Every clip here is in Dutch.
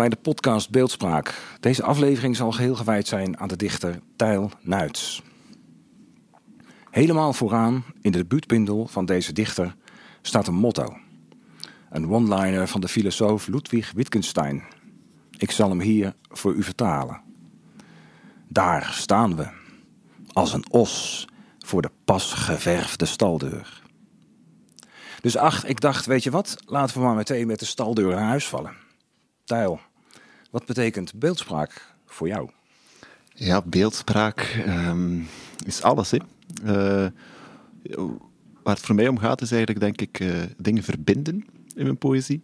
Bij de podcast Beeldspraak. Deze aflevering zal geheel gewijd zijn aan de dichter Tijl Nuits. Helemaal vooraan in de debuutbundel van deze dichter staat een motto. Een one-liner van de filosoof Ludwig Wittgenstein. Ik zal hem hier voor u vertalen. Daar staan we, als een os voor de pas geverfde staldeur. Dus ach, ik dacht, weet je wat, laten we maar meteen met de staldeur naar huis vallen. Tijl, wat betekent beeldspraak voor jou? Ja, beeldspraak ehm, is alles. Hè. Uh, waar het voor mij om gaat, is eigenlijk, denk ik, uh, dingen verbinden in mijn poëzie.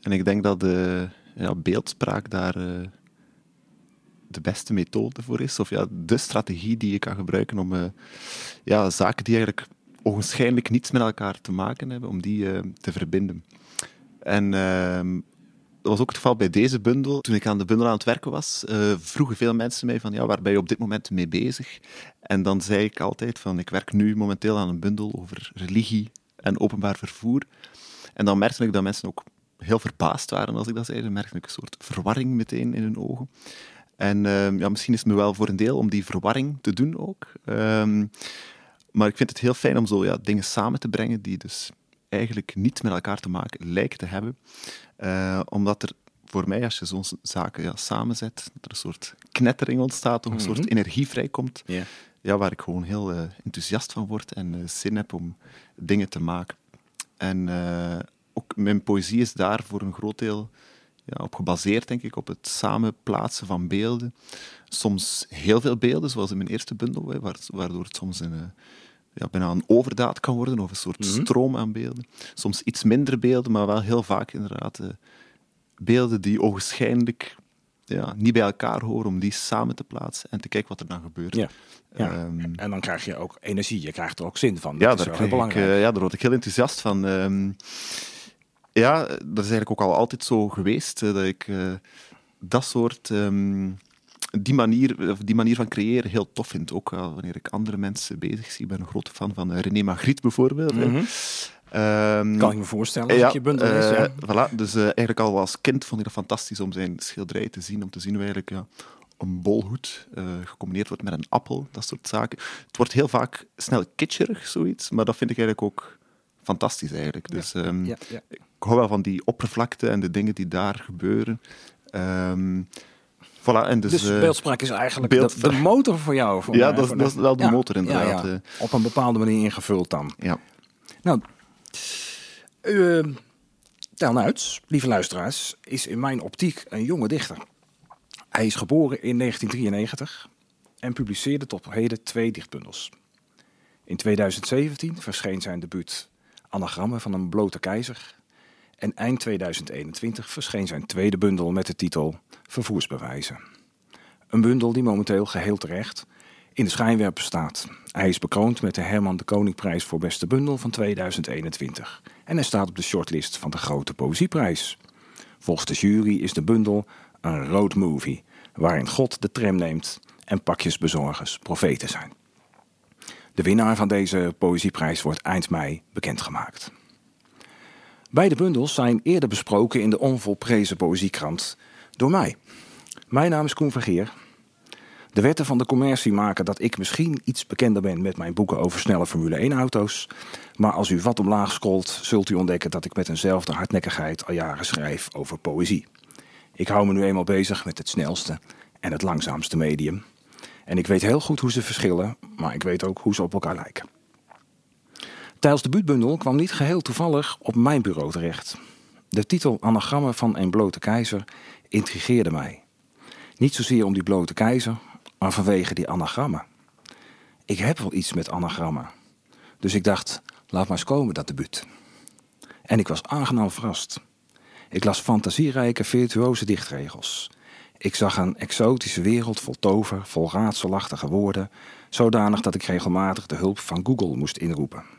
En ik denk dat de ja, beeldspraak daar de beste methode voor is. Of ja, de strategie die je kan gebruiken om ja, zaken die eigenlijk ogenschijnlijk niets met elkaar te maken hebben, om die te verbinden. En ehm, dat was ook het geval bij deze bundel. Toen ik aan de bundel aan het werken was, uh, vroegen veel mensen mij van ja, waar ben je op dit moment mee bezig? En dan zei ik altijd van ik werk nu momenteel aan een bundel over religie en openbaar vervoer. En dan merkte ik dat mensen ook heel verbaasd waren als ik dat zei. Dan merkte ik een soort verwarring meteen in hun ogen. En uh, ja, misschien is het me wel voor een deel om die verwarring te doen ook. Um, maar ik vind het heel fijn om zo ja, dingen samen te brengen die dus eigenlijk niet met elkaar te maken lijken te hebben. Uh, omdat er voor mij, als je zo'n zaken ja, samenzet, dat er een soort knettering ontstaat, of een soort mhm. energie vrijkomt, yeah. ja, waar ik gewoon heel uh, enthousiast van word en uh, zin heb om dingen te maken. En ook mijn poëzie is daar voor een groot deel ja, op gebaseerd, denk ik, op het samenplaatsen van beelden. Soms heel veel beelden, zoals in mijn eerste bundel, waardoor het soms een ja, bijna een overdaad kan worden, of een soort mhm. stroom aan beelden. Soms iets minder beelden, maar wel heel vaak inderdaad uh, beelden die ogenschijnlijk ja, niet bij elkaar horen, om die samen te plaatsen en te kijken wat er dan gebeurt. Ja. Ehm, en dan krijg je ook energie, je krijgt er ook zin van. Ja, daar, heel ik, uh, ja daar word ik heel enthousiast van. Um, ja, dat is eigenlijk ook al altijd zo geweest, uh, dat ik dat soort... Um, die manier, die manier van creëren heel tof vind. Ook wanneer ik andere mensen bezig zie. Ik ben een grote fan van uh, René Magritte bijvoorbeeld. Mm kan ik me voorstellen als ja, je bundel is. Ja. Voilà, dus uh, eigenlijk al als kind vond ik het fantastisch om zijn schilderij te zien. Om te zien hoe eigenlijk ja, een bolhoed uh, gecombineerd wordt met een appel. Dat soort zaken. Het wordt heel vaak snel kitscherig, zoiets. Maar dat vind ik eigenlijk ook fantastisch eigenlijk. Dus um, ik hou wel van die oppervlakte en de dingen die daar gebeuren. Um, Voilà, en dus, dus uh, beeldspraak is eigenlijk beeld... de, de, motor voor jou. Voor ja, mij, dat, dat, is wel de ja, motor inderdaad. Ja, ja. Eh. Op een bepaalde manier ingevuld dan. Ja. Nou, uh, Tel Nuits, lieve luisteraars, is in mijn optiek een jonge dichter. Hij is geboren in 1993 en publiceerde tot heden twee dichtbundels. In 2017 verscheen zijn debuut Anagrammen van een blote keizer en eind 2021 verscheen zijn tweede bundel met de titel Vervoersbewijzen. Een bundel die momenteel geheel terecht in de schijnwerper staat. Hij is bekroond met de Herman de Koningprijs voor beste bundel van 2021 en hij staat op de shortlist van de Grote Poëzieprijs. Volgens de jury is de bundel een road movie waarin God de tram neemt en pakjesbezorgers profeten zijn. De winnaar van deze poëzieprijs wordt eind mei bekendgemaakt. Beide bundels zijn eerder besproken in de onvolprezen poëziekrant door mij. Mijn naam is Koen Vergeer. De wetten van de commercie maken dat ik misschien iets bekender ben met mijn boeken over snelle Formule 1-auto's. Maar als u wat omlaag scrolt, zult u ontdekken dat ik met eenzelfde hardnekkigheid al jaren schrijf over poëzie. Ik hou me nu eenmaal bezig met het snelste en het langzaamste medium. En ik weet heel goed hoe ze verschillen, maar ik weet ook hoe ze op elkaar lijken. Tijls debuutbundel kwam niet geheel toevallig op mijn bureau terecht. De titel Anagrammen van een blote keizer intrigeerde mij. Niet zozeer om die blote keizer, maar vanwege die anagrammen. Ik heb wel iets met anagrammen. Dus ik dacht, laat maar eens komen dat debuut. En ik was aangenaam verrast. Ik las fantasierijke, virtuoze dichtregels. Ik zag een exotische wereld vol tover, vol raadselachtige woorden, zodanig dat ik regelmatig de hulp van Google moest inroepen.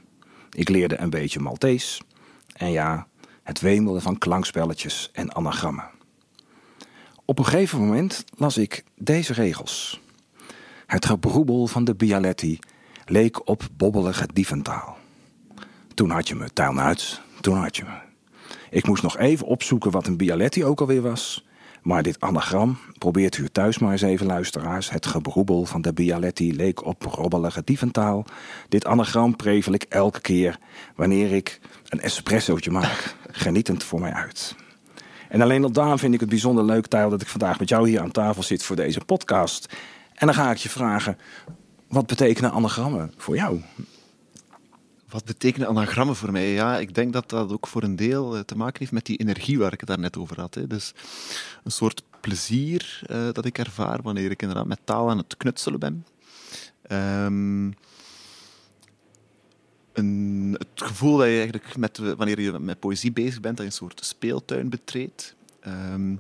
Ik leerde een beetje Maltees. En ja, het wemelde van klankspelletjes en anagrammen. Op een gegeven moment las ik deze regels. Het gebroebel van de Bialetti leek op bobbelige dieventaal. Toen had je me, tuinuit, toen had je me. Ik moest nog even opzoeken wat een Bialetti ook alweer was. Maar dit anagram, probeert u thuis maar eens even luisteraars. Het gebroebel van de Bialetti leek op robbelige dieventaal. Dit anagram prevel ik elke keer wanneer ik een espressootje maak. Genietend voor mij uit. En alleen al daarom vind ik het bijzonder leuk, Tijl, dat ik vandaag met jou hier aan tafel zit voor deze podcast. En dan ga ik je vragen, wat betekenen anagrammen voor jou? Wat betekenen anagrammen voor mij? Ja, ik denk dat dat ook voor een deel eh, te maken heeft met die energie waar ik het daarnet over had. Hè. Dus een soort plezier uh, dat ik ervaar wanneer ik inderdaad met taal aan het knutselen ben. Um, een, het gevoel dat je eigenlijk met, wanneer je met poëzie bezig bent, dat je een soort speeltuin betreedt. Um,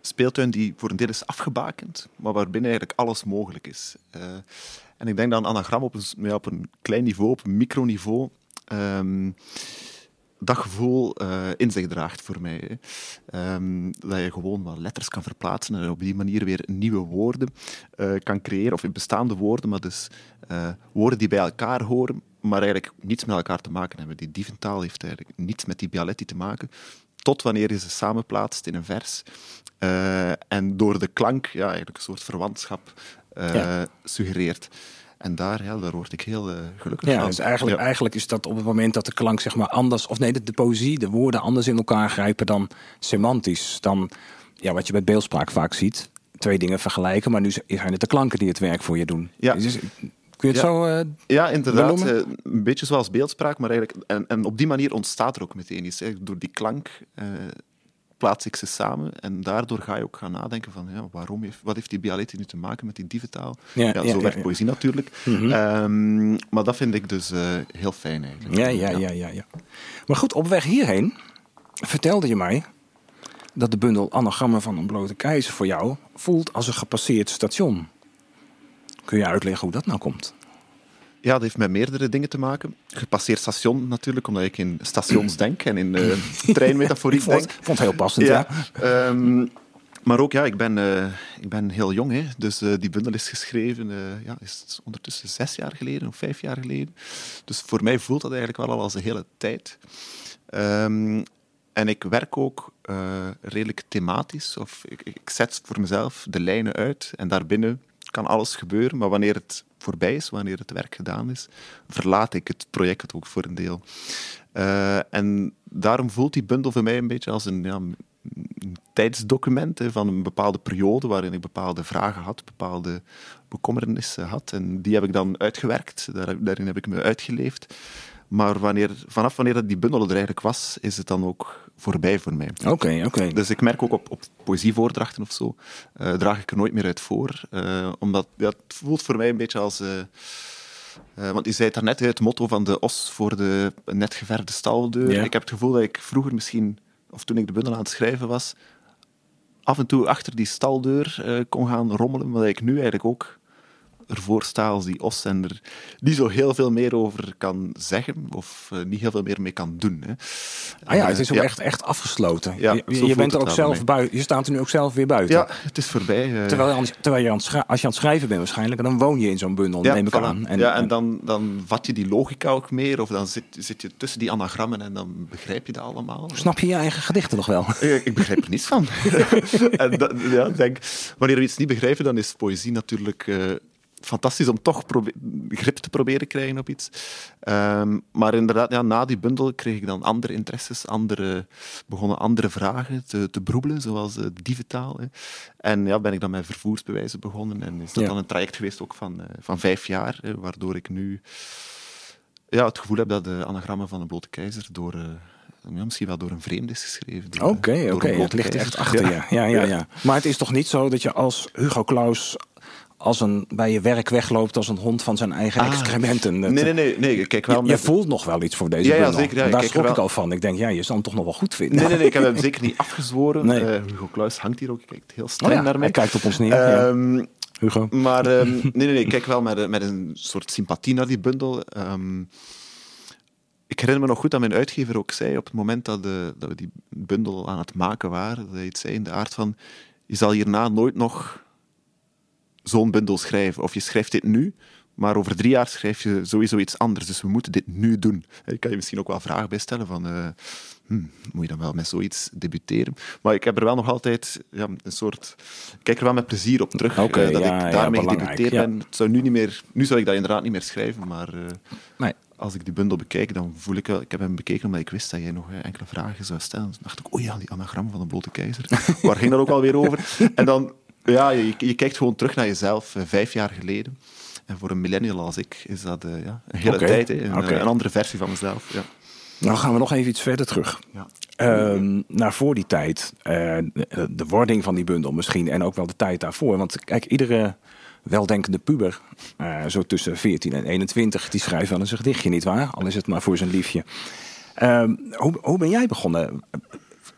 speeltuin die voor een deel is afgebakend, maar waarbinnen eigenlijk alles mogelijk is. Uh, en ik denk dat anagram op een, op een klein niveau, op een microniveau, um, dat gevoel uh, in zich draagt voor mij. Um, dat je gewoon wat letters kan verplaatsen en op die manier weer nieuwe woorden uh, kan creëren, of in bestaande woorden, maar dus uh, woorden die bij elkaar horen, maar eigenlijk niets met elkaar te maken hebben. Die dieventaal heeft eigenlijk niets met die Bialetti te maken, tot wanneer je ze samenplaatst in een vers. en door de klank ja, eigenlijk een soort verwantschap ja. suggereert. En daar, ja, daar word ik heel uh, gelukkig ja, van. Dus eigenlijk, eigenlijk is dat op het moment dat de klank zeg maar anders, of nee, de, de poëzie, de woorden anders in elkaar grijpen dan semantisch. Dan ja, wat je bij beeldspraak vaak ziet. Twee dingen vergelijken, maar nu zijn het de klanken die het werk voor je doen. Ja. Dus, kun je het ja. zo uh, Ja, inderdaad. Uh, een beetje zoals beeldspraak, maar eigenlijk... En, en op die manier ontstaat er ook meteen iets. Hè. Door die klank plaats ik ze samen en daardoor ga je ook gaan nadenken van ja, waarom heeft, wat heeft die Bialetti nu te maken met die dieventaal? Ja, ja, ja zo werkt poëzie natuurlijk. Mm -hmm. um, maar dat vind ik dus uh, heel fijn eigenlijk. Ja, ja, ja, ja, ja. Maar goed, op weg hierheen vertelde je mij dat de bundel anagrammen van een blote keizer voor jou voelt als een gepasseerd station. Kun je uitleggen hoe dat nou komt? Ja, dat heeft met meerdere dingen te maken. Gepasseerd station natuurlijk, omdat ik in stations denk en in uh, treinmetaforiek denk. Vond het heel passend, ja. ja. Um, maar ook, ja, ik ben, uh, ik ben heel jong, hè. dus uh, die bundel is geschreven, ja, is ondertussen zes jaar geleden of vijf jaar geleden. Dus voor mij voelt dat eigenlijk wel al als een hele tijd. Um, en ik werk ook redelijk thematisch, of ik, ik zet voor mezelf de lijnen uit en daarbinnen kan alles gebeuren, maar wanneer het voorbij is, wanneer het werk gedaan is, verlaat ik het project ook voor een deel. Uh, en daarom voelt die bundel voor mij een beetje als een, ja, tijdsdocument van een bepaalde periode waarin ik bepaalde vragen had, bepaalde bekommernissen had. En die heb ik dan uitgewerkt, Daar, daarin heb ik me uitgeleefd. Maar wanneer, vanaf wanneer dat die bundel er eigenlijk was, is het dan ook voorbij voor mij. Oké, okay, oké. Okay. Dus ik merk ook op, op poëzievoordrachten of zo, uh, draag ik er nooit meer uit voor. Uh, omdat ja, het voelt voor mij een beetje als... Uh, want je zei het daarnet, het motto van de os voor de net geverfde staldeur. Ja. Ik heb het gevoel dat ik vroeger misschien, of toen ik de bundel aan het schrijven was, af en toe achter die staldeur kon gaan rommelen, maar dat ik nu eigenlijk ook ervoor sta als die os en er niet zo heel veel meer over kan zeggen of uh, niet heel veel meer mee kan doen. Hè. Ah ja, het is ook uh, echt, echt afgesloten. Ja, je, je bent er ook zelf buiten. Je staat er nu ook zelf weer buiten. Ja, het is voorbij. Uh... Terwijl, je, terwijl je aan het als je aan het schrijven bent waarschijnlijk, dan woon je in zo'n bundel, ja, neem ik voilà. aan. En, ja, en dan, dan vat je die logica ook meer of dan zit, zit je tussen die anagrammen en dan begrijp je dat allemaal. Snap je je eigen gedichten nog wel? ik begrijp er niets van. en dat, ja, denk, wanneer we iets niet begrijpen, dan is poëzie natuurlijk fantastisch om toch grip te proberen krijgen op iets. Um, maar inderdaad, ja, na die bundel kreeg ik dan andere interesses, andere, begonnen andere vragen te, te broebelen, zoals uh, dieventaal. Hè. En ja, ben ik dan met vervoersbewijzen begonnen en is dat ja. dan een traject geweest ook van, uh, van vijf jaar, hè, waardoor ik nu ja, het gevoel heb dat de anagrammen van de blote keizer door... Ja, misschien wel door een vreemde is geschreven. Oké, Het ligt echt achter Ja. je. Ja, ja, ja. Maar het is toch niet zo dat je als Hugo Claus als een, bij je werk wegloopt als een hond van zijn eigen Ah. excrementen. Nee, nee, nee, nee. Kijk wel je, voelt nog wel iets voor deze Ja, ja, zeker, ja, Daar schrok ik wel- al van. Ik denk, ja, je zal hem toch nog wel goed vinden. Nee, nee, nee, ik heb hem zeker niet afgezworen. Nee. Eh, Hugo Claus hangt hier ook, kijkt heel Oh streng ja, naar hij mij. kijkt op ons neer. Ehm, Hugo. Maar ehm, nee, nee, nee, ik kijk wel met, met een soort sympathie naar die bundel. Ehm, ik herinner me nog goed dat mijn uitgever ook zei op het moment dat, de, dat we die bundel aan het maken waren, dat hij iets zei in de aard van je zal hierna nooit nog zo'n bundel schrijven. Of je schrijft dit nu, maar over drie jaar schrijf je sowieso iets anders. Dus we moeten dit nu doen. Ik kan je misschien ook wel vragen bij stellen van... eh, hmm, moet je dan wel met zoiets debuteren? Maar ik heb er wel nog altijd ja, een soort... Ik kijk er wel met plezier op terug eh, dat ja, ja, ik daarmee belangrijk, gedebuteerd ja. ben. Het zou nu, niet meer, nu zou ik dat inderdaad niet meer schrijven, maar eh, Nee. als ik die bundel bekijk, dan voel ik wel... Ik heb hem bekeken omdat ik wist dat jij nog enkele vragen zou stellen. Dus dacht ik, oh ja, die anagram van de blote keizer. Waar ging dat ook alweer over? En dan... Ja, je, je kijkt gewoon terug naar jezelf, eh, vijf jaar geleden. En voor een millennial als ik is dat eh, ja, een hele tijd. Hè. Een, andere versie van mezelf. Ja. Nou gaan we nog even iets verder terug. Ja. Ehm, naar voor die tijd, eh, de, wording van die bundel misschien en ook wel de tijd daarvoor. Want kijk, iedere weldenkende puber, eh, zo tussen 14 en 21, die schrijft wel eens een gedichtje, nietwaar? Al is het maar voor zijn liefje. Ehm, hoe, hoe ben jij begonnen?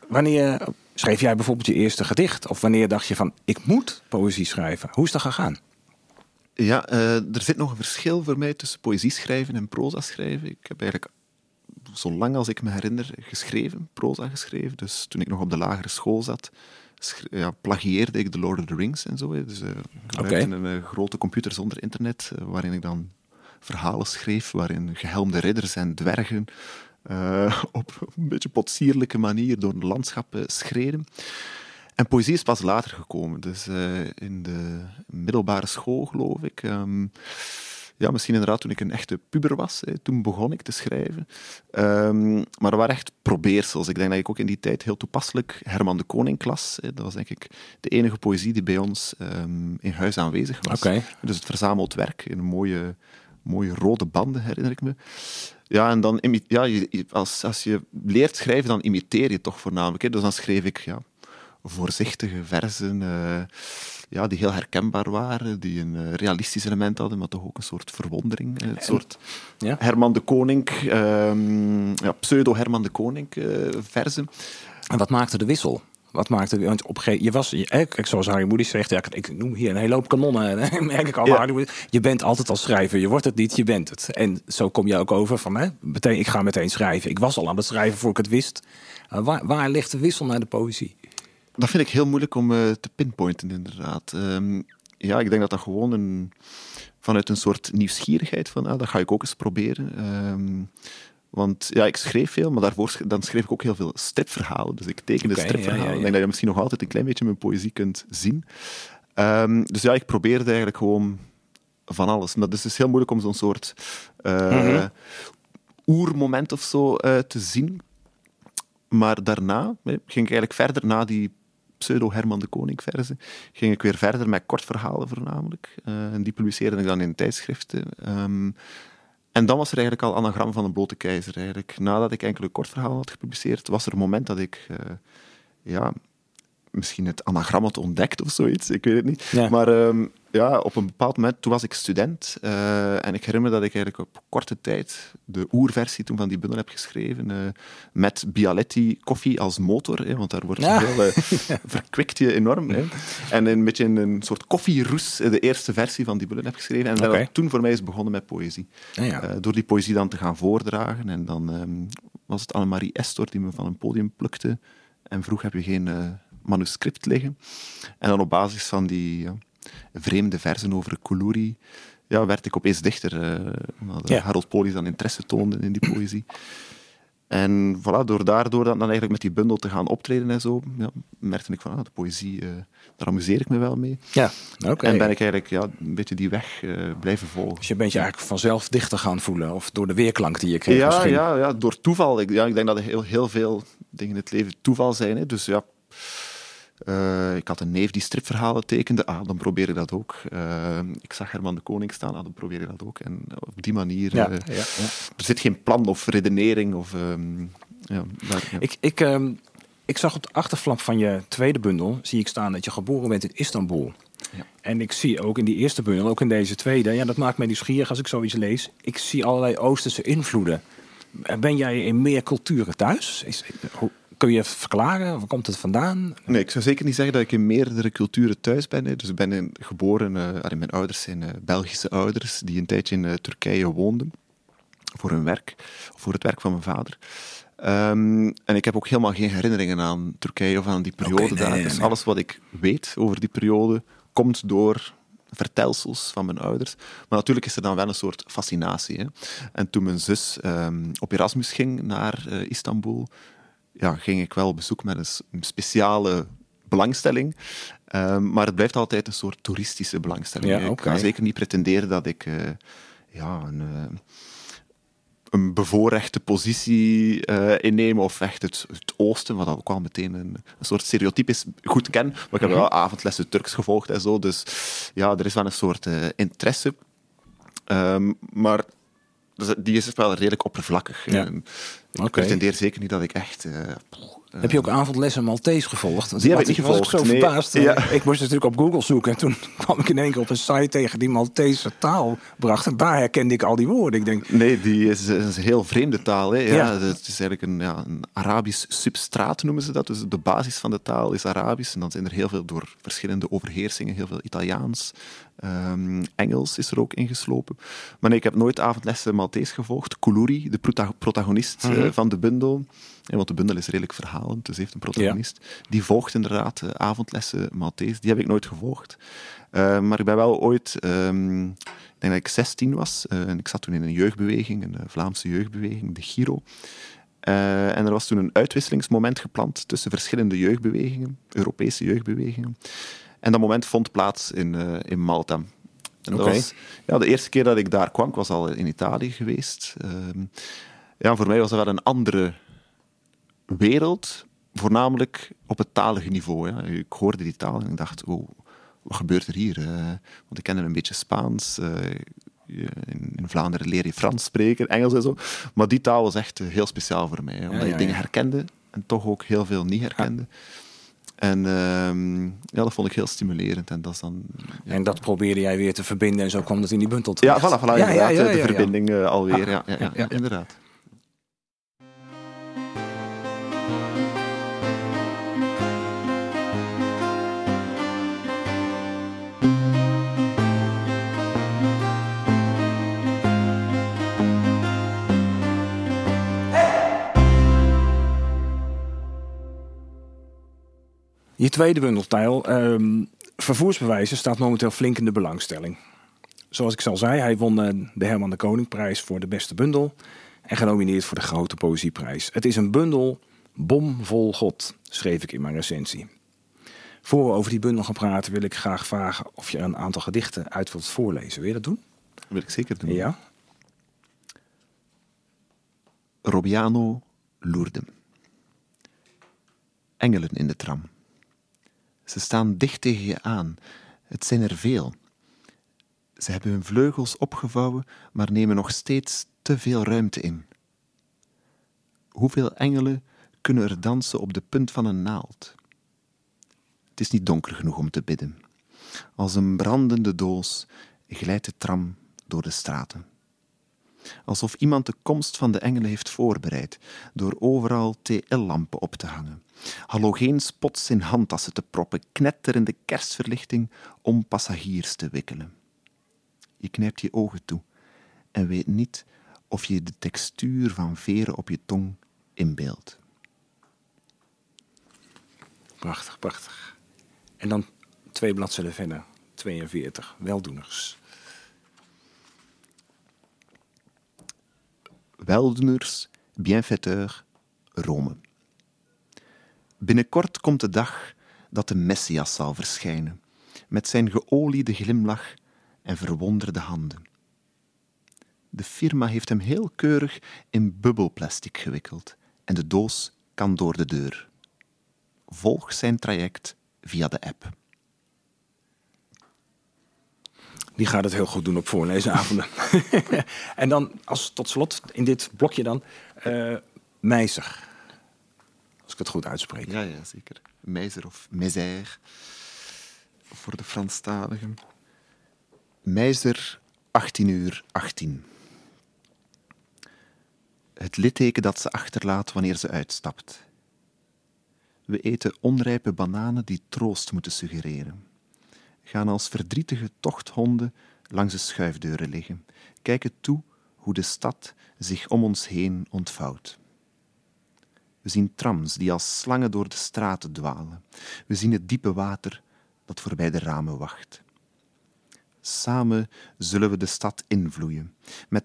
Wanneer schreef jij bijvoorbeeld je eerste gedicht? Of wanneer dacht je van, ik moet poëzie schrijven? Hoe is dat gegaan? Ja, eh, er zit nog een verschil voor mij tussen poëzie schrijven en proza schrijven. Ik heb eigenlijk, zolang als ik me herinner, geschreven, proza geschreven. Dus toen ik nog op de lagere school zat, ja, plagieerde ik The Lord of the Rings en zo. Dus ik gebruikte een eh, grote computer zonder internet, waarin ik dan verhalen schreef, waarin gehelmde ridders en dwergen eh, op een beetje potsierlijke manier door een landschap schreden. En poëzie is pas later gekomen, dus eh, in de middelbare school, geloof ik. Ehm, ja, misschien inderdaad toen ik een echte puber was, hè, toen begon ik te schrijven. Ehm, maar dat waren echt probeersels. Ik denk dat ik ook in die tijd heel toepasselijk Herman de Koning klas. Hè, dat was denk ik de enige poëzie die bij ons ehm, in huis aanwezig was. Dus het verzameld werk in een mooie, mooie rode banden, herinner ik me. Ja, en dan ja, je, als, als je leert schrijven, dan imiteer je toch voornamelijk. Hè. Dus dan schreef ik ja, voorzichtige verzen, eh, ja, die heel herkenbaar waren, die een eh, realistisch element hadden, maar toch ook een soort verwondering. eh, Een soort Ja? Herman de Koning, ehm, ja, pseudo-Herman de Koning verzen. En wat maakte de wissel? Wat maakte de, want op gegeven je was, je, kijk, zoals Harry Moody zegt, ja, ik noem hier een hele hoop kanonnen. merk ik al. Ja. Harry Moody, je bent altijd als schrijver. Je wordt het niet, je bent het. En zo kom je ook over van, hè, meteen, ik ga meteen schrijven. Ik was al aan het schrijven voor ik het wist. Eh, waar, waar ligt de wissel naar de poëzie? Dat vind ik heel moeilijk om eh, te pinpointen, inderdaad. Ehm, ja, ik denk dat dat gewoon een, vanuit een soort nieuwsgierigheid van, ah, dat ga ik ook eens proberen. Ehm, want ja, ik schreef veel, maar daarvoor dan schreef ik ook heel veel stripverhalen. Dus ik tekende Oké, stripverhalen. ja, ja, ja. Ik denk dat je misschien nog altijd een klein beetje mijn poëzie kunt zien. Ehm, dus ja, ik probeerde eigenlijk gewoon van alles. Maar dus het is heel moeilijk om zo'n soort eh, Mhm. oermoment of zo eh, te zien. Maar daarna ging ik eigenlijk verder na die pseudo-Herman de Koning verzen, ging ik weer verder met kortverhalen voornamelijk. Eh, en die publiceerde ik dan in tijdschriften. Ehm, en dan was er eigenlijk al anagram van de blote keizer. Eigenlijk. Nadat ik enkele kortverhalen had gepubliceerd, was er een moment dat ik eh, ja, misschien het anagram had ontdekt of zoiets. Ik weet het niet. Ja. Maar ehm, ja, op een bepaald moment, toen was ik student. eh, en ik herinner me dat ik eigenlijk op korte tijd de oerversie toen van die bundel heb geschreven. eh, met Bialetti koffie als motor. Hè, want daar wordt Ja. heel, eh, verkwikt je enorm. Hè. En een beetje in een soort koffieroes de eerste versie van die bundel heb geschreven. En toen voor mij is begonnen met poëzie. Ja, ja. Eh, door die poëzie dan te gaan voordragen. En dan ehm, was het Annemarie Estor die me van een podium plukte en vroeg, heb je geen manuscript liggen? En dan op basis van die ja, vreemde versen over Kuluri ja, werd ik opeens dichter. eh omdat Ja. Harold Polis dan interesse toonde in die poëzie. En voilà, door daardoor dan, dan eigenlijk met die bundel te gaan optreden en zo, ja, merkte ik van, ah, de poëzie, eh, daar amuseer ik me wel mee. ja, oké. En ben ik eigenlijk ja, een beetje die weg eh, blijven volgen. Dus je bent je eigenlijk vanzelf dichter gaan voelen. Of door de weerklank die je kreeg Ja, misschien. ja, ja, door toeval. Ik, ja, ik denk dat er heel, heel veel dingen in het leven toeval zijn. Hè. Dus ja, eh, ik had een neef die stripverhalen tekende. Ah, dan probeer ik dat ook. Eh, ik zag Herman de Koning staan. Ah, dan probeer ik dat ook. En op die manier... Ja, eh, ja, ja. er zit geen plan of redenering of... ehm, ja, daar, ja. Ik, ik, ehm, ik zag op de achterflap van je tweede bundel, zie ik staan dat je geboren bent in Istanbul. Ja. En ik zie ook in die eerste bundel, ook in deze tweede, ja, dat maakt mij nieuwsgierig als ik zoiets lees. Ik zie allerlei Oosterse invloeden. Ben jij in meer culturen thuis? Is, hoe, kun je verklaren? Waar komt het vandaan? Nee, ik zou zeker niet zeggen dat ik in meerdere culturen thuis ben. hè. Dus ik ben geboren, eh, mijn ouders zijn eh, Belgische ouders die een tijdje in eh, Turkije woonden voor hun werk, voor het werk van mijn vader. Ehm, en ik heb ook helemaal geen herinneringen aan Turkije of aan die periode nee, daar. nee, dus nee. alles wat ik weet over die periode komt door vertelsels van mijn ouders. Maar natuurlijk is er dan wel een soort fascinatie. Hè. En toen mijn zus ehm, op Erasmus ging naar Istanbul, ja, ging ik wel op bezoek met een speciale belangstelling. Ehm, maar het blijft altijd een soort toeristische belangstelling. Ja, ik ga zeker niet pretenderen dat ik eh, ja, een, eh, een bevoorrechte positie inneem of echt het, het oosten, wat ook wel meteen een, een soort stereotype is, goed ken. Maar ik heb Mhm. wel avondlessen Turks gevolgd en zo, dus ja, er is wel een soort interesse. Ehm, maar dus die is wel redelijk oppervlakkig. Ja. En Ik Oké. pretendeer zeker niet dat ik echt... eh, Heb je ook avondlessen Maltese gevolgd? Want Die heb ik niet was zo gevolgd, nee. verbaasd. Ja. Ik moest natuurlijk op Google zoeken. En toen kwam ik in één keer op een site tegen die Maltese taal bracht. En daar herkende ik al die woorden. Ik denk, Nee, die is, is een heel vreemde taal. Hè. Ja, Ja. Het is eigenlijk een, ja, een Arabisch substraat, noemen ze dat. Dus de basis van de taal is Arabisch. En dan zijn er heel veel door verschillende overheersingen, heel veel Italiaans. ehm, Engels is er ook ingeslopen. Maar nee, ik heb nooit avondlessen Maltese gevolgd. Kuluri, de prota- protagonist eh, Mhm. van de bundel. Want de bundel is redelijk verhalend, dus heeft een protagonist. Die volgt inderdaad eh, avondlessen Maltese. Die heb ik nooit gevolgd. Eh, maar ik ben wel ooit, ehm, ik denk dat ik 16 was, eh, en ik zat toen in een jeugdbeweging, een Vlaamse jeugdbeweging, de Giro. En er was toen een uitwisselingsmoment gepland tussen verschillende jeugdbewegingen, Europese jeugdbewegingen. En dat moment vond plaats in, in Malta. En dat was, ja, de eerste keer dat ik daar kwam, ik was al in Italië geweest. Ehm, ja, voor mij was dat wel een andere wereld, voornamelijk op het talige niveau. Ja. Ik hoorde die taal en ik dacht, oh, wat gebeurt er hier? Eh, want ik kende een beetje Spaans. eh, in, in Vlaanderen leer je Frans spreken, Engels en zo. Maar die taal was echt eh, heel speciaal voor mij. Omdat ja, je dingen ja. herkende en toch ook heel veel niet herkende. En ehm, ja, dat vond ik heel stimulerend. En dat is dan... Ja, En dat probeerde jij weer te verbinden en zo kwam het in die bundel ja, terecht. voilà, voilà, inderdaad. eh, de ja. verbinding alweer. Ja, ja, ja, ja, ja. inderdaad. Je tweede bundeltijl, ehm vervoersbewijzen, staat momenteel flink in de belangstelling. Zoals ik al zei, hij won eh, de Herman de Koningprijs voor de beste bundel. En genomineerd voor de Grote Poëzieprijs. Het is een bundel bomvol God, schreef ik in mijn recensie. Voor we over die bundel gaan praten, wil ik graag vragen of je een aantal gedichten uit wilt voorlezen. Wil je dat doen? Dat wil ik zeker doen. Ja? Robiano Loerde. Engelen in de tram. Ze staan dicht tegen je aan. Het zijn er veel. Ze hebben hun vleugels opgevouwen, maar nemen nog steeds te veel ruimte in. Hoeveel engelen kunnen er dansen op de punt van een naald? Het is niet donker genoeg om te bidden. Als een brandende doos glijdt de tram door de straten alsof iemand de komst van de engelen heeft voorbereid door overal TL-lampen op te hangen, halogeenspots in handtassen te proppen, knetterende kerstverlichting om passagiers te wikkelen. Je knijpt je ogen toe en weet niet of je de textuur van veren op je tong inbeeldt. Prachtig, prachtig. En dan twee bladzijden verder, 42, weldoeners. Weldoeners, bienfaiteurs, Rome. Binnenkort komt de dag dat de Messias zal verschijnen, met zijn geoliede glimlach en verwonderde handen. De firma heeft hem heel keurig in bubbelplastic gewikkeld en de doos kan door de deur. Volg zijn traject via de app. Die gaat het heel goed doen op voorleesavonden. en dan als tot slot in dit blokje dan eh Meiser. Als ik het goed uitspreek. Ja, ja, zeker. Meizer of Mézère voor de Franstaligen. Meizer, 18 uur 18. Het litteken dat ze achterlaat wanneer ze uitstapt. We eten onrijpe bananen die troost moeten suggereren. Gaan als verdrietige tochthonden langs de schuifdeuren liggen. Kijken toe hoe de stad zich om ons heen ontvouwt. We zien trams die als slangen door de straten dwalen. We zien het diepe water dat voorbij de ramen wacht. Samen zullen we de stad invloeien, met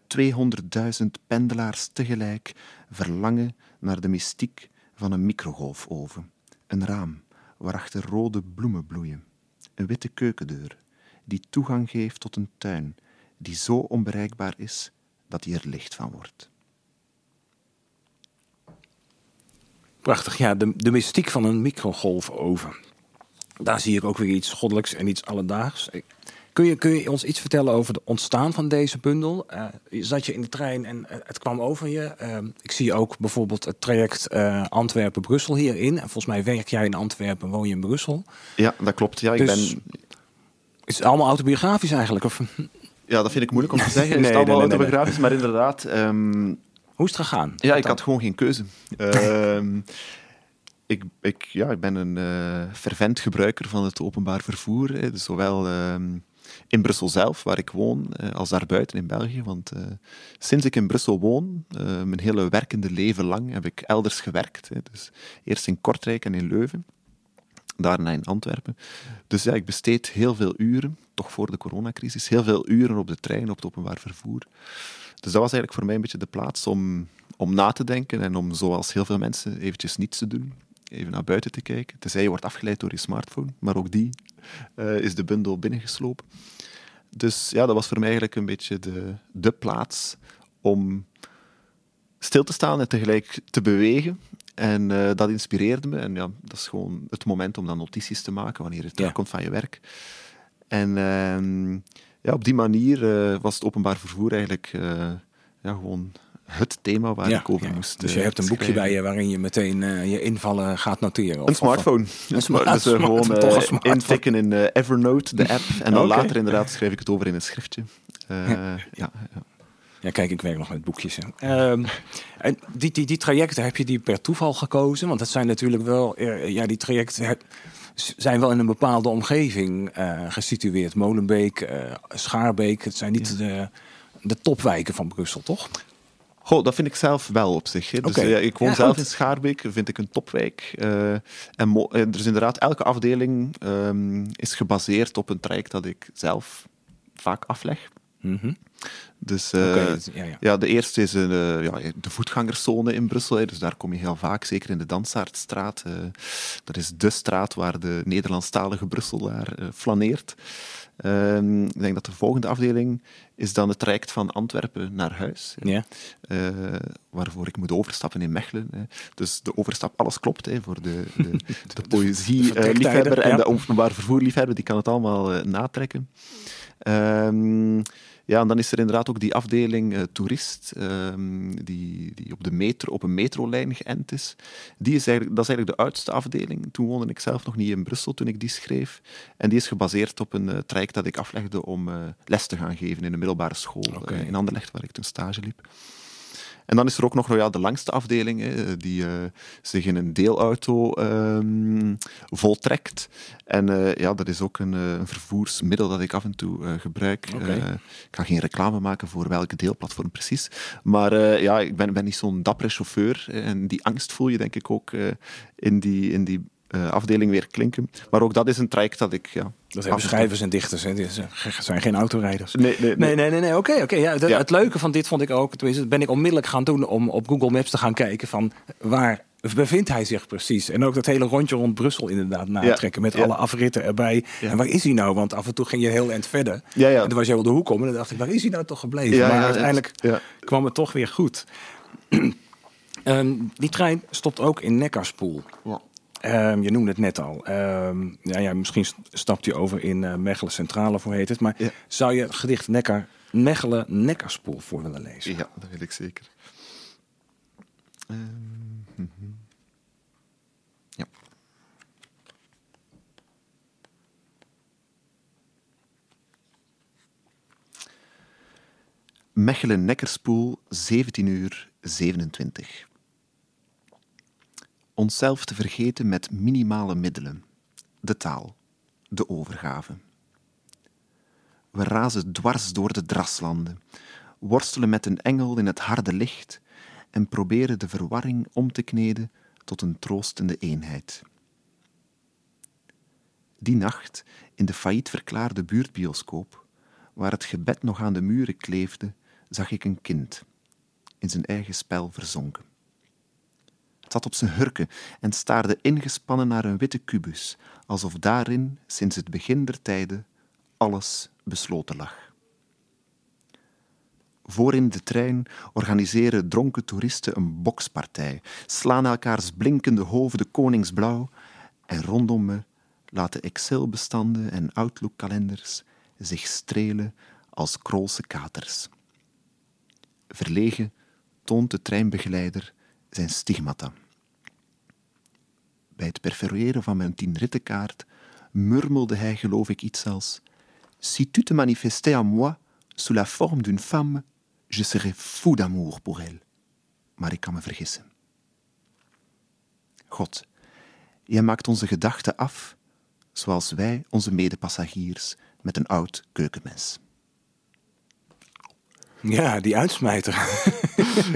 200.000 pendelaars tegelijk verlangen naar de mystiek van een microgolfoven, een raam waarachter rode bloemen bloeien, een witte keukendeur die toegang geeft tot een tuin die zo onbereikbaar is dat hij er licht van wordt. Prachtig, ja, de, de mystiek van een microgolfoven. Daar zie ik ook weer iets goddelijks en iets alledaags. Kun je, kun je ons iets vertellen over het ontstaan van deze bundel? Uh, zat je in de trein en uh, het kwam over je. Uh, ik zie ook bijvoorbeeld het traject Antwerpen-Brussel hierin. En volgens mij werk jij in Antwerpen, woon je in Brussel. Ja, dat klopt. Ja, ik dus, ben... Is het allemaal autobiografisch eigenlijk? Of? Ja, dat vind ik moeilijk om te zeggen. nee, is het allemaal nee, nee, autobiografisch, maar inderdaad... Um... Hoe is het gegaan? Ja, ik had gewoon geen keuze. Ehm, ik, ik, ja, ik ben een fervent gebruiker van het openbaar vervoer. Hè. Dus zowel uh, in Brussel zelf, waar ik woon, uh, als daarbuiten in België. Want sinds ik in Brussel woon, mijn hele werkende leven lang, heb ik elders gewerkt. Hè. Dus eerst in Kortrijk en in Leuven. Daarna in Antwerpen. Dus ja, ik besteed heel veel uren, toch voor de coronacrisis, heel veel uren op de trein, op het openbaar vervoer. Dus dat was eigenlijk voor mij een beetje de plaats om, om na te denken en om, zoals heel veel mensen, eventjes niets te doen. Even naar buiten te kijken. Tenzij je wordt afgeleid door je smartphone, maar ook die uh, is de bundel binnengeslopen. Dus ja, dat was voor mij eigenlijk een beetje de, de plaats om stil te staan en tegelijk te bewegen. En uh, dat inspireerde me. En ja, dat is gewoon het moment om dan notities te maken wanneer je terugkomt ja. van je werk. En uh, ja, op die manier uh, was het openbaar vervoer eigenlijk ja, gewoon het thema waar ja, ik over ja. moest Dus je hebt een boekje bij je waarin je meteen uh, je invallen gaat noteren? Of, Een smartphone. Of, een dus uh, gewoon uh, toch een smartphone. intikken in Evernote, de app. En dan Okay. later inderdaad schrijf ik het over in een schriftje. ja. Ja, ja. Ja, kijk, ik werk nog met boekjes. Um, en die, die, die trajecten, heb je die per toeval gekozen? Want dat zijn natuurlijk wel, ja, die trajecten zijn wel in een bepaalde omgeving uh, gesitueerd. Molenbeek, uh, Schaarbeek, het zijn niet ja. de, de topwijken van Brussel, toch? Goh, dat vind ik zelf wel op zich. Hè. Dus, okay. uh, ik woon ja, zelf in Schaarbeek, vind ik een topwijk. Uh, en mo- er is inderdaad, elke afdeling um, is gebaseerd op een traject dat ik zelf vaak afleg. Mm -hmm. Dus uh, okay, ja, ja. ja, de eerste is een, uh, ja, de voetgangerszone in Brussel. Hè. Dus daar kom je heel vaak, zeker in de Dansaardstraat. Uh, dat is de straat waar de Nederlandstalige Brusselaar flaneert. Um, ik denk dat de volgende afdeling is dan het traject van Antwerpen naar huis. Ja. Uh, waarvoor ik moet overstappen in Mechelen. Hè. Dus de overstap, alles klopt hè, voor de, de, de poëzie-liefhebber en ja. de openbaar vervoer-liefhebber. Die kan het allemaal uh, natrekken. Um, ja, en dan is er inderdaad ook die afdeling uh, toerist, um, die, die op, de metro, op een metrolijn geënt is. Die is eigenlijk, dat is eigenlijk de oudste afdeling. Toen woonde ik zelf nog niet in Brussel toen ik die schreef. En die is gebaseerd op een uh, traject dat ik aflegde om uh, les te gaan geven in een middelbare school okay. in Anderlecht, waar ik toen stage liep. En dan is er ook nog ja, de langste afdeling, hè, die uh, zich in een deelauto um, voltrekt. En uh, ja, dat is ook een, uh, een, vervoersmiddel dat ik af en toe gebruik. Okay. ik ga geen reclame maken voor welke deelplatform precies. Maar ja, ik ben, ben niet zo'n dappere chauffeur. En die angst voel je denk ik ook in die, in die uh, afdeling weer klinken. Maar ook dat is een traject dat ik. Ja, dat hebben schrijvers en dichters, hè? Die zijn geen autorijders. Nee, nee, nee. nee, nee, nee. Oké, okay, okay. ja, ja, Het leuke van dit vond ik ook. Tenminste, ben ik onmiddellijk gaan doen om op Google Maps te gaan kijken van waar bevindt hij zich precies. En ook dat hele rondje rond Brussel inderdaad natrekken ja, met alle afritten erbij. En waar is hij nou? Want af en toe ging je heel eind verder. Ja, ja. En toen was jij wel de hoek om en dan dacht ik, waar is hij nou toch gebleven? maar uiteindelijk kwam het toch weer goed. um, die trein stopt ook in Nekkarspoel. Ja. Ehm, je noemde het net al. Ehm, ja, ja, misschien stapt hij over in uh, Mechelen Centrale, voor heet het. Maar zou je het gedicht Neckar, Mechelen Nekkerspoel voor willen lezen? Ja, dat wil ik zeker. Ehm, mhm. Mechelen Nekkerspoel, 17 uur 27. Onszelf te vergeten met minimale middelen. De taal. De overgave. We razen dwars door de draslanden, worstelen met een engel in het harde licht en proberen de verwarring om te kneden tot een troostende eenheid. Die nacht, in de failliet verklaarde buurtbioscoop, waar het gebed nog aan de muren kleefde, zag ik een kind, in zijn eigen spel verzonken. Zat op zijn hurken en staarde ingespannen naar een witte kubus, alsof daarin, sinds het begin der tijden, alles besloten lag. Voorin de trein organiseren dronken toeristen een bokspartij, slaan elkaars blinkende hoofden koningsblauw en rondom me laten Excel-bestanden en Outlook-kalenders zich strelen als kroolse katers. Verlegen toont de treinbegeleider zijn stigmata. Bij het perforeren van mijn tienrittenkaart murmelde hij geloof ik iets als Si tu te manifestais à moi sous la forme d'une femme, je serais fou d'amour pour elle. Maar ik kan me vergissen. God, jij maakt onze gedachten af, zoals wij onze medepassagiers met een oud keukenmes. Ja, die uitsmijter.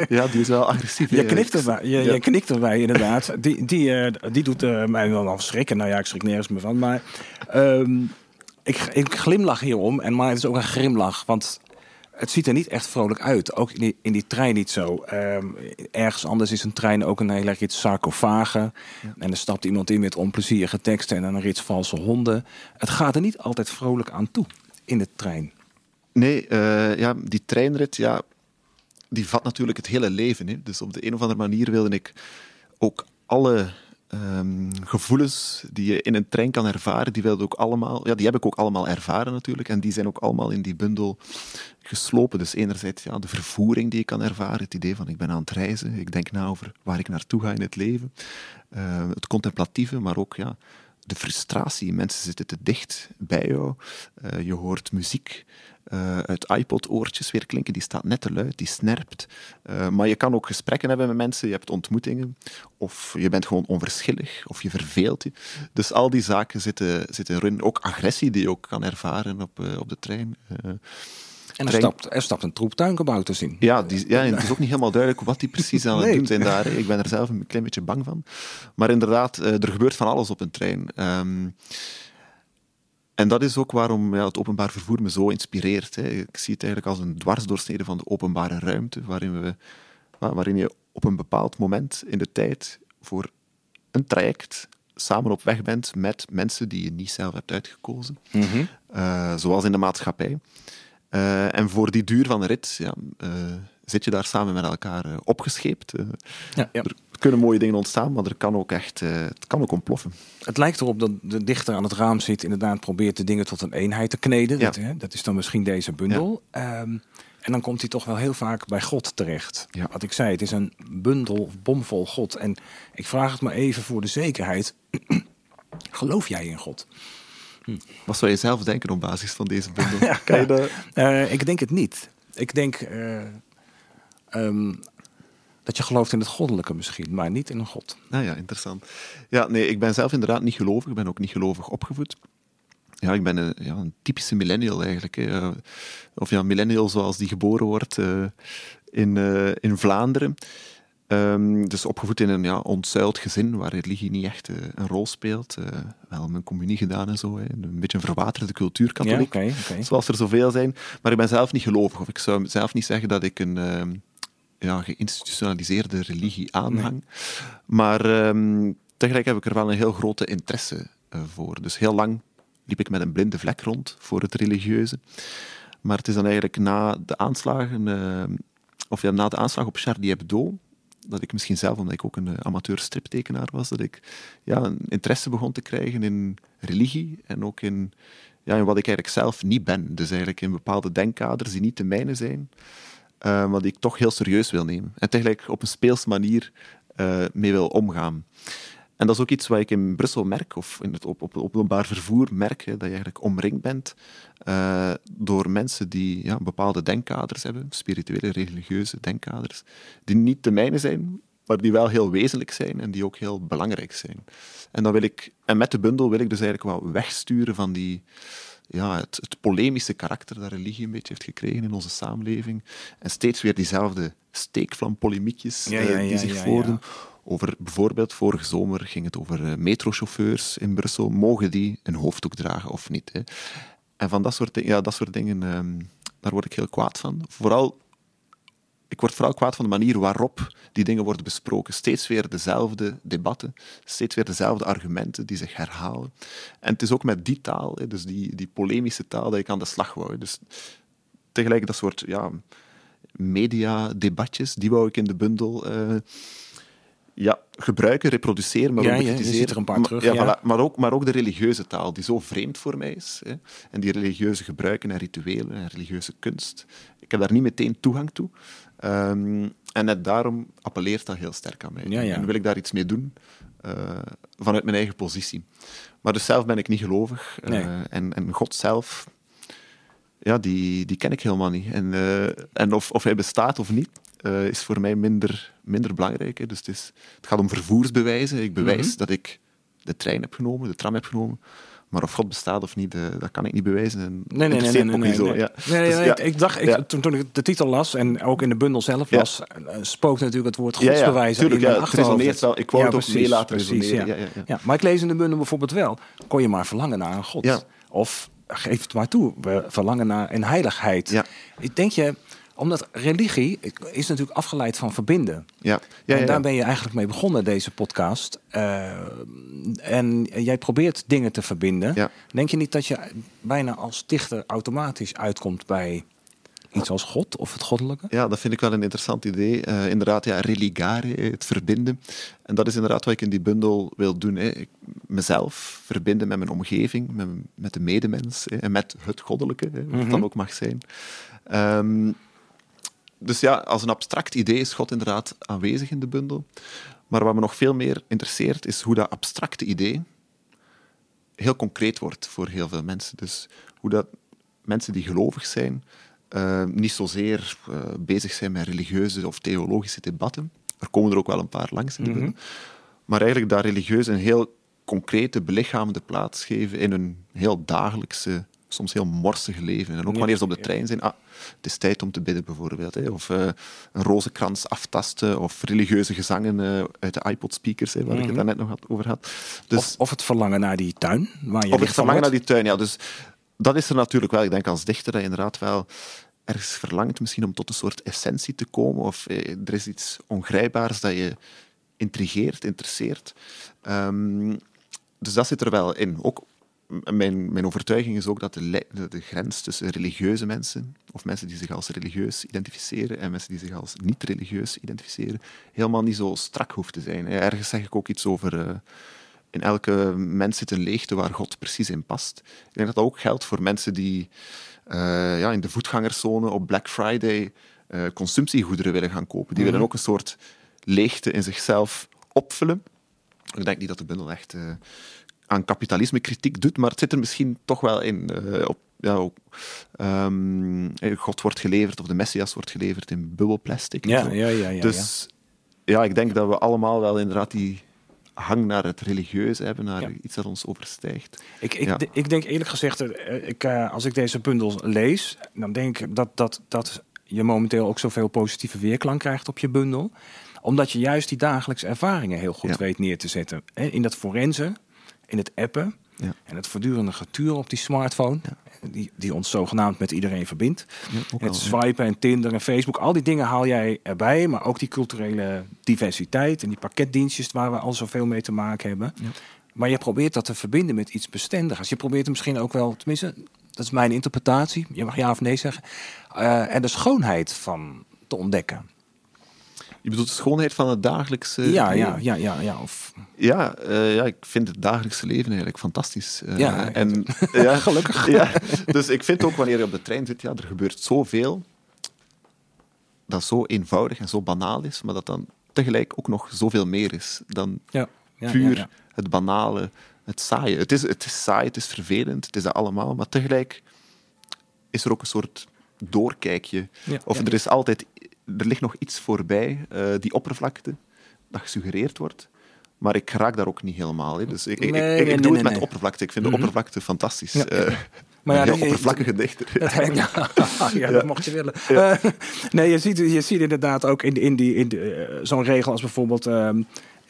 Ja, die is wel agressief. Je knikt erbij, je, Ja. je knikt erbij inderdaad. Die, die, eh, die doet eh, mij wel al schrikken. Nou ja, ik schrik nergens meer van. Maar ehm, ik, ik glimlach hierom. En, maar het is ook een grimlach. Want het ziet er niet echt vrolijk uit. Ook in die, in die trein niet zo. Ehm, ergens anders is een trein ook een heel erg iets sarcofagen. En er stapt iemand in met onplezierige teksten en een rits valse honden. Het gaat er niet altijd vrolijk aan toe in de trein. Nee, eh, ja, die treinrit, ja, die vat natuurlijk het hele leven. Hè. Dus op de een of andere manier wilde ik ook alle ehm, gevoelens die je in een trein kan ervaren, die, wilde ook allemaal, ja, die heb ik ook allemaal ervaren natuurlijk. En die zijn ook allemaal in die bundel geslopen. Dus enerzijds ja, de vervoering die ik kan ervaren, het idee van ik ben aan het reizen, ik denk na over waar ik naartoe ga in het leven. Eh, het contemplatieve, maar ook ja, de frustratie. Mensen zitten te dicht bij jou. Eh, je hoort muziek eh, uit iPod-oortjes weer klinken. Die staat net te luid, die snerpt. Eh, maar je kan ook gesprekken hebben met mensen. Je hebt ontmoetingen. Of je bent gewoon onverschillig. Of je verveelt je. Dus al die zaken zitten, zitten erin. Ook agressie die je ook kan ervaren op, op de trein. En er stapt, er stapt een troep tuinkabouters in. ja, die, ja, en het is ook niet helemaal duidelijk wat die precies aan het Nee. doen zijn daar. Ik ben er zelf een klein beetje bang van. Maar inderdaad, eh, er gebeurt van alles op een trein. Ehm, en dat is ook waarom ja, het openbaar vervoer me zo inspireert. Hè. Ik zie het eigenlijk als een dwarsdoorsnede van de openbare ruimte, waarin, we, wa- waarin je op een bepaald moment in de tijd voor een traject samen op weg bent met mensen die je niet zelf hebt uitgekozen. Mhm. Eh, zoals in de maatschappij. Eh, en voor die duur van de rit ja, eh, zit je daar samen met elkaar eh, opgescheept. Ja, ja. Er kunnen mooie dingen ontstaan, maar er kan ook echt het kan ook ontploffen. Het lijkt erop dat de dichter aan het raam zit, inderdaad probeert de dingen tot een eenheid te kneden. Dat, hè, dat is dan misschien deze bundel. Ehm, en dan komt hij toch wel heel vaak bij God terecht. Wat ik zei, het is een bundel bomvol God. En ik vraag het maar even voor de zekerheid. Geloof jij in God? Wat zou je zelf denken op basis van deze bundel? Kan je dat? Eh, ik denk het niet. Ik denk eh, ehm, dat je gelooft in het goddelijke misschien, maar niet in een God. Nou ja, interessant. Ja, nee, ik ben zelf inderdaad niet gelovig. Ik ben ook niet gelovig opgevoed. Ja, ik ben een, ja, een typische millennial eigenlijk. Hè. Of ja, millennial zoals die geboren wordt eh, in, in Vlaanderen. Ehm, dus opgevoed in een ja, ontzuild gezin waar religie niet echt eh, een rol speelt. Eh, wel mijn communie gedaan en zo. Hè. Een beetje een verwaterde cultuur, katholiek. Ja. Zoals er zoveel zijn. Maar ik ben zelf niet gelovig. Of ik zou zelf niet zeggen dat ik een ehm, ja, geïnstitutionaliseerde religie aanhang. Maar ehm, tegelijk heb ik er wel een heel grote interesse eh, voor. Dus heel lang liep ik met een blinde vlek rond voor het religieuze. Maar het is dan eigenlijk na de aanslagen, of ja, na de aanslag op Charlie Hebdo, dat ik misschien zelf, omdat ik ook een eh, amateur striptekenaar was, dat ik ja, een interesse begon te krijgen in religie en ook in, ja, in wat ik eigenlijk zelf niet ben. Dus eigenlijk in bepaalde denkkaders die niet de mijne zijn, eh, maar die ik toch heel serieus wil nemen. En tegelijk op een speelse manier eh, mee wil omgaan. En dat is ook iets wat ik in Brussel merk, of in het op, op, openbaar vervoer merk, hè, dat je eigenlijk omringd bent uh, door mensen die ja, bepaalde denkkaders hebben, spirituele, religieuze denkkaders, die niet de mijne zijn, maar die wel heel wezenlijk zijn en die ook heel belangrijk zijn. En, dan wil ik, en met de bundel wil ik dus eigenlijk wel wegsturen van die, ja, het, het, polemische karakter dat religie een beetje heeft gekregen in onze samenleving. En steeds weer diezelfde steekvlampolemiekjes ja, ja, die zich voordoen. Over bijvoorbeeld, vorige zomer ging het over uh, metrochauffeurs in Brussel. Mogen die een hoofddoek dragen of niet? Hè? En van dat soort, ja, dat soort dingen, um, daar word ik heel kwaad van. Vooral ik word vooral kwaad van de manier waarop die dingen worden besproken. Steeds weer dezelfde debatten, steeds weer dezelfde argumenten die zich herhalen. En het is ook met die taal, dus die, die polemische taal, dat ik aan de slag wou. Dus tegelijk dat soort ja, media-debatjes, die wou ik in de bundel uh, ja, gebruiken, reproduceren, maar ja, ook bekritiseren. Ja, er een paar terug. Ja, Voilà, maar, ook, maar ook de religieuze taal, die zo vreemd voor mij is. Hè. En die religieuze gebruiken en rituelen en religieuze kunst. Ik heb daar niet meteen toegang toe. Um, en net daarom appelleert dat heel sterk aan mij. Ja, ja. En wil ik daar iets mee doen uh, vanuit mijn eigen positie. Maar dus zelf ben ik niet gelovig. Uh, nee. en, en God zelf, ja, die, die ken ik helemaal niet. En, uh, en of, of hij bestaat of niet, is voor mij minder, minder belangrijk. Hè. Dus het, is, het gaat om vervoersbewijzen. Ik bewijs mm -hmm. dat ik de trein heb genomen, de tram heb genomen. Maar of God bestaat of niet, uh, dat kan ik niet bewijzen. En nee, nee, nee. nee. Ja. nee, nee, dus, ja. ik, dacht, ik, ja. toen, toen, ik de titel las en ook in de bundel zelf was, uh, spook natuurlijk het woord godsbewijzen ja, ja, in mijn het resoneert wel. Ik wou het ook mee laten precies, resoneren. Ja. Ja, ja, ja. Maar ik lees in de bundel bijvoorbeeld wel, kon je maar verlangen naar een God. Ja. Of geef het maar toe, we verlangen naar een heiligheid. Ja. Ik denk je, omdat religie is natuurlijk afgeleid van verbinden. Ja. Ja, en daar ja. ben je eigenlijk mee begonnen, deze podcast. Uh, en jij probeert dingen te verbinden. Ja. Denk je niet dat je bijna als dichter automatisch uitkomt bij iets als God of het goddelijke? Ja, dat vind ik wel een interessant idee. Uh, inderdaad, ja, religare, het verbinden. En dat is inderdaad wat ik in die bundel wil doen. Hè. Ik, mezelf verbinden met mijn omgeving, met, met de medemens hè, en met het goddelijke, hè, wat mm -hmm. dan ook mag zijn. Um, dus ja, als een abstract idee is God inderdaad aanwezig in de bundel. Maar wat me nog veel meer interesseert, is hoe dat abstracte idee heel concreet wordt voor heel veel mensen. Dus hoe dat mensen die gelovig zijn, uh, niet zozeer uh, bezig zijn met religieuze of theologische debatten. Er komen er ook wel een paar langs in de bundel. Mm -hmm. Maar eigenlijk dat religieus een heel concrete, belichamende plaats geven in een heel dagelijkse soms heel morsige leven. En ook wanneer ze op de trein zijn, ah, het is tijd om te bidden bijvoorbeeld. Hè. Of uh, een rozenkrans aftasten, of religieuze gezangen uh, uit de iPod-speakers, waar mm -hmm. ik het daarnet nog had, over had. Dus, of, of, het verlangen naar die tuin, waar je Of het verlangen naar die tuin, ja. Dus dat is er natuurlijk wel. Ik denk als dichter dat je inderdaad wel ergens verlangt misschien om tot een soort essentie te komen, of eh, er is iets ongrijpbaars dat je intrigeert, interesseert. Um, dus dat zit er wel in. Ook mijn, mijn overtuiging is ook dat de, de, de, grens tussen religieuze mensen, of mensen die zich als religieus identificeren, en mensen die zich als niet-religieus identificeren, helemaal niet zo strak hoeft te zijn. Ergens zeg ik ook iets over. Uh, in elke mens zit een leegte waar God precies in past. Ik denk dat dat ook geldt voor mensen die uh, ja, in de voetgangerszone op Black Friday uh, consumptiegoederen willen gaan kopen. Die mm -hmm. willen ook een soort leegte in zichzelf opvullen. Ik denk niet dat de bundel echt aan kapitalisme kritiek doet, maar het zit er misschien toch wel in. Uh, op, ja, ook, um, God wordt geleverd, of de Messias wordt geleverd in bubbelplastic. Ja, ja, ja, ja, dus ja. ik denk dat we allemaal wel inderdaad die hang naar het religieuze hebben, naar ja. iets dat ons overstijgt. Ik, ik, ja. ik denk eerlijk gezegd, ik, uh, als ik deze bundel lees, dan denk ik dat, dat, dat je momenteel ook zoveel positieve weerklank krijgt op je bundel omdat je juist die dagelijkse ervaringen heel goed ja. weet neer te zetten. In dat forensen, in het appen ja. en het voortdurende getuur op die smartphone, die, die ons zogenaamd met iedereen verbindt. Het swipen en Tinder en Facebook, al die dingen haal jij erbij, maar ook die culturele diversiteit en die pakketdienstjes waar we al zoveel mee te maken hebben. Maar je probeert dat te verbinden met iets bestendigers. Je probeert er misschien ook wel, tenminste, dat is mijn interpretatie, je mag ja of nee zeggen, uh, en de schoonheid van te ontdekken. Je bedoelt de schoonheid van het dagelijkse ja, leven? Ja, ja, ja, ja. Of... Ja, uh, ja, ik vind het dagelijkse leven eigenlijk fantastisch. Uh, ja, en, ja, gelukkig. Ja, dus ik vind ook wanneer je op de trein zit, ja, er gebeurt zoveel dat zo eenvoudig en zo banaal is, maar dat dan tegelijk ook nog zoveel meer is dan ja. ja, puur ja. het banale, het saaie. Het is, het is saai, het is vervelend, het is dat allemaal, maar tegelijk is er ook een soort doorkijkje. Of er is altijd, er ligt nog iets voorbij, eh, die oppervlakte, dat gesuggereerd wordt. Maar ik raak daar ook niet helemaal. Hè. Dus ik, ik, Nee, ik, ik nee, doe nee, het met oppervlakte. Ik vind Mhm. de oppervlakte fantastisch. Ja. Eh, Maar ja, een oppervlakkige dichter. Dat, ja, ja, dat mocht je willen. Eh, nee, je ziet, je ziet inderdaad ook in, in, die, in zo'n regel als bijvoorbeeld...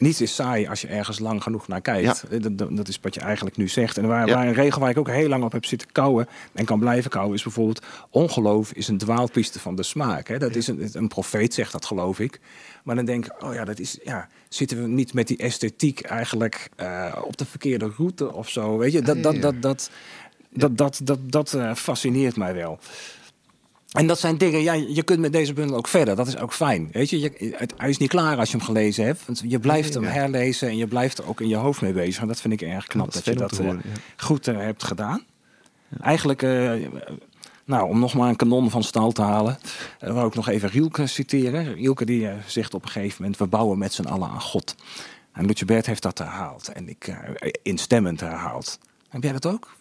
niets is saai als je ergens lang genoeg naar kijkt. Eh, Dat, dat, is wat je eigenlijk nu zegt. En waar, Ja. waar een regel waar ik ook heel lang op heb zitten kouwen... en kan blijven kouwen, is bijvoorbeeld... ongeloof is een dwaalpiste van de smaak. Hè? Dat is een, een profeet zegt dat, geloof ik. Maar dan denk ik, oh ja, dat is, ja, zitten we niet met die esthetiek eigenlijk eh, op de verkeerde route of zo? Weet je, dat, dat, dat, dat, dat, dat, dat, dat fascineert mij wel. En dat zijn dingen, ja, je kunt met deze bundel ook verder. Dat is ook fijn. Weet je, je het, hij is niet klaar als je hem gelezen hebt. Want je blijft hem herlezen en je blijft er ook in je hoofd mee bezig. En dat vind ik erg knap Dat je dat eh, horen, goed eh, hebt gedaan. Eigenlijk, eh, nou, om nog maar een kanon van stal te halen, uh, wil ik nog even Rielke citeren. Rielke die zegt op een gegeven moment, we bouwen met z'n allen aan God. En Lutjebert heeft dat herhaald en ik instemmend herhaald. Heb jij dat ook?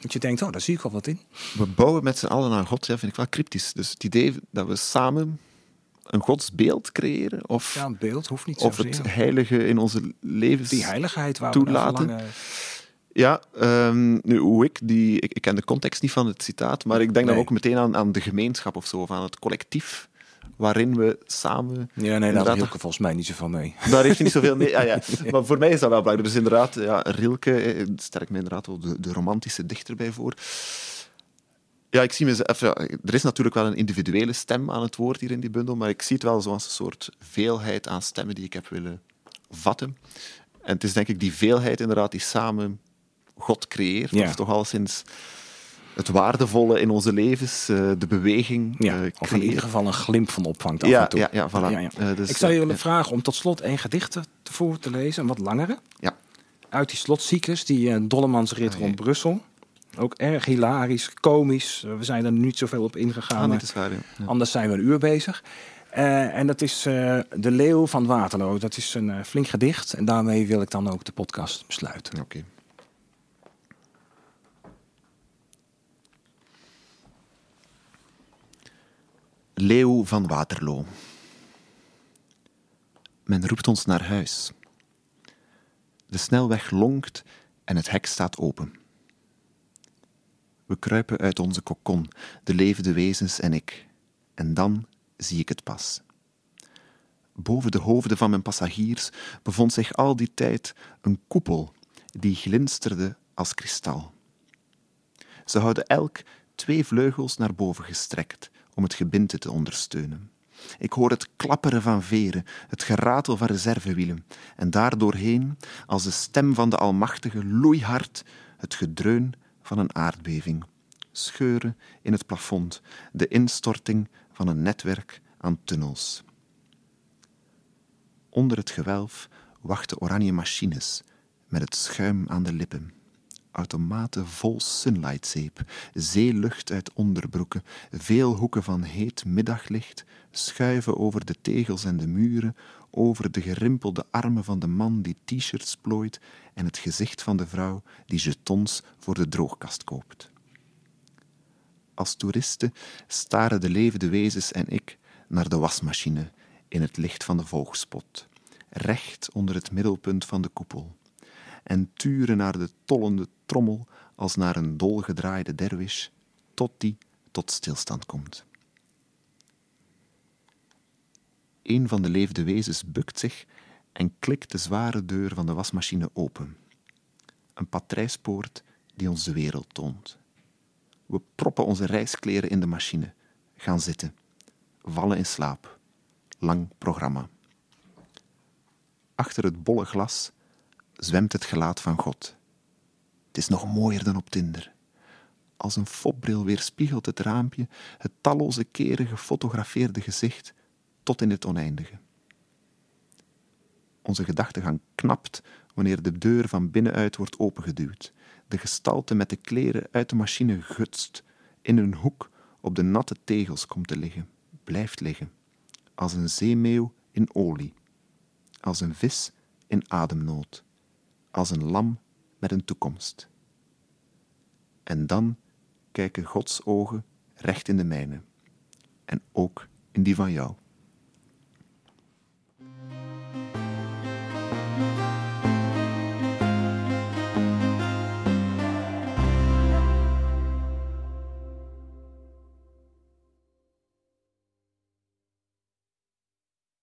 Dat je denkt, oh, daar zie ik wel wat in. We bouwen met z'n allen aan God, ja, vind ik wel cryptisch. Dus het idee dat we samen een godsbeeld creëren, of, Ja, een beeld hoeft niet of het heilige in onze levens Die heiligheid waar toelaten. Ja, ehm, nu hoe ik die... Ik, ik ken de context niet van het citaat, maar ik denk dan ook meteen aan, aan de gemeenschap of zo, of aan het collectief waarin we samen... Ja, nee, daar had volgens mij niet zoveel mee. Daar heeft hij niet zoveel mee. Ah, ja. Maar voor mij is dat wel belangrijk. Dus inderdaad, ja, Rilke eh, sterk me inderdaad wel de, de romantische dichter bij voor. Ja, ik zie mezelf, ja, er is natuurlijk wel een individuele stem aan het woord hier in die bundel, maar ik zie het wel zoals een soort veelheid aan stemmen die ik heb willen vatten. En het is denk ik die veelheid inderdaad die samen God creëert, Ja. of toch al sinds het waardevolle in onze levens, eh, de beweging Ja, eh, of in ieder geval een glimp van opvangt af Ja, en toe. ja, ja, voilà. Ja, ja. Eh, dus, ik zou je willen vragen om tot slot één gedicht te- voor te lezen, een wat langere. Ja. Uit die slotcyclus, die Dollemansrit Ah, rond Brussel. Ook erg hilarisch, komisch. We zijn er niet zoveel op ingegaan, Ah, nee, waar. Ja. anders zijn we een uur bezig. En dat is De Leeuw van Waterloo. Dat is een flink gedicht. En daarmee wil ik dan ook de podcast besluiten. Oké. Leeuw van Waterloo. Men roept ons naar huis. De snelweg lonkt en het hek staat open. We kruipen uit onze kokon, de levende wezens en ik. En dan zie ik het pas. Boven de hoofden van mijn passagiers bevond zich al die tijd een koepel die glinsterde als kristal. Ze houden elk twee vleugels naar boven gestrekt om het gebinte te ondersteunen. Ik hoor het klapperen van veren, het geratel van reservewielen en daardoorheen, als de stem van de Almachtige, loeihard het gedreun van een aardbeving. Scheuren in het plafond, de instorting van een netwerk aan tunnels. Onder het gewelf wachten oranje machines met het schuim aan de lippen. Automaten vol sunlightzeep, zeelucht uit onderbroeken, veel hoeken van heet middaglicht schuiven over de tegels en de muren, over de gerimpelde armen van de man die t-shirts plooit en het gezicht van de vrouw die jetons voor de droogkast koopt. Als toeristen staren de levende wezens en ik naar de wasmachine in het licht van de volgspot, recht onder het middelpunt van de koepel, en turen naar de tollende trommel als naar een dolgedraaide derwish, tot die tot stilstand komt. Een van de levende wezens bukt zich en klikt de zware deur van de wasmachine open. Een patrijspoort die ons de wereld toont. We proppen onze reiskleren in de machine, gaan zitten, vallen in slaap. Lang programma. Achter het bolle glas zwemt het gelaat van God. Het is nog mooier dan op Tinder. Als een fopbril weerspiegelt het raampje het talloze keren gefotografeerde gezicht tot in het oneindige. Onze gedachtegang knapt wanneer de deur van binnenuit wordt opengeduwd. De gestalte met de kleren uit de machine gutst, in een hoek op de natte tegels komt te liggen, blijft liggen, als een zeemeeuw in olie, als een vis in ademnood, als een lam met een toekomst. En dan kijken Gods ogen recht in de mijne en ook in die van jou.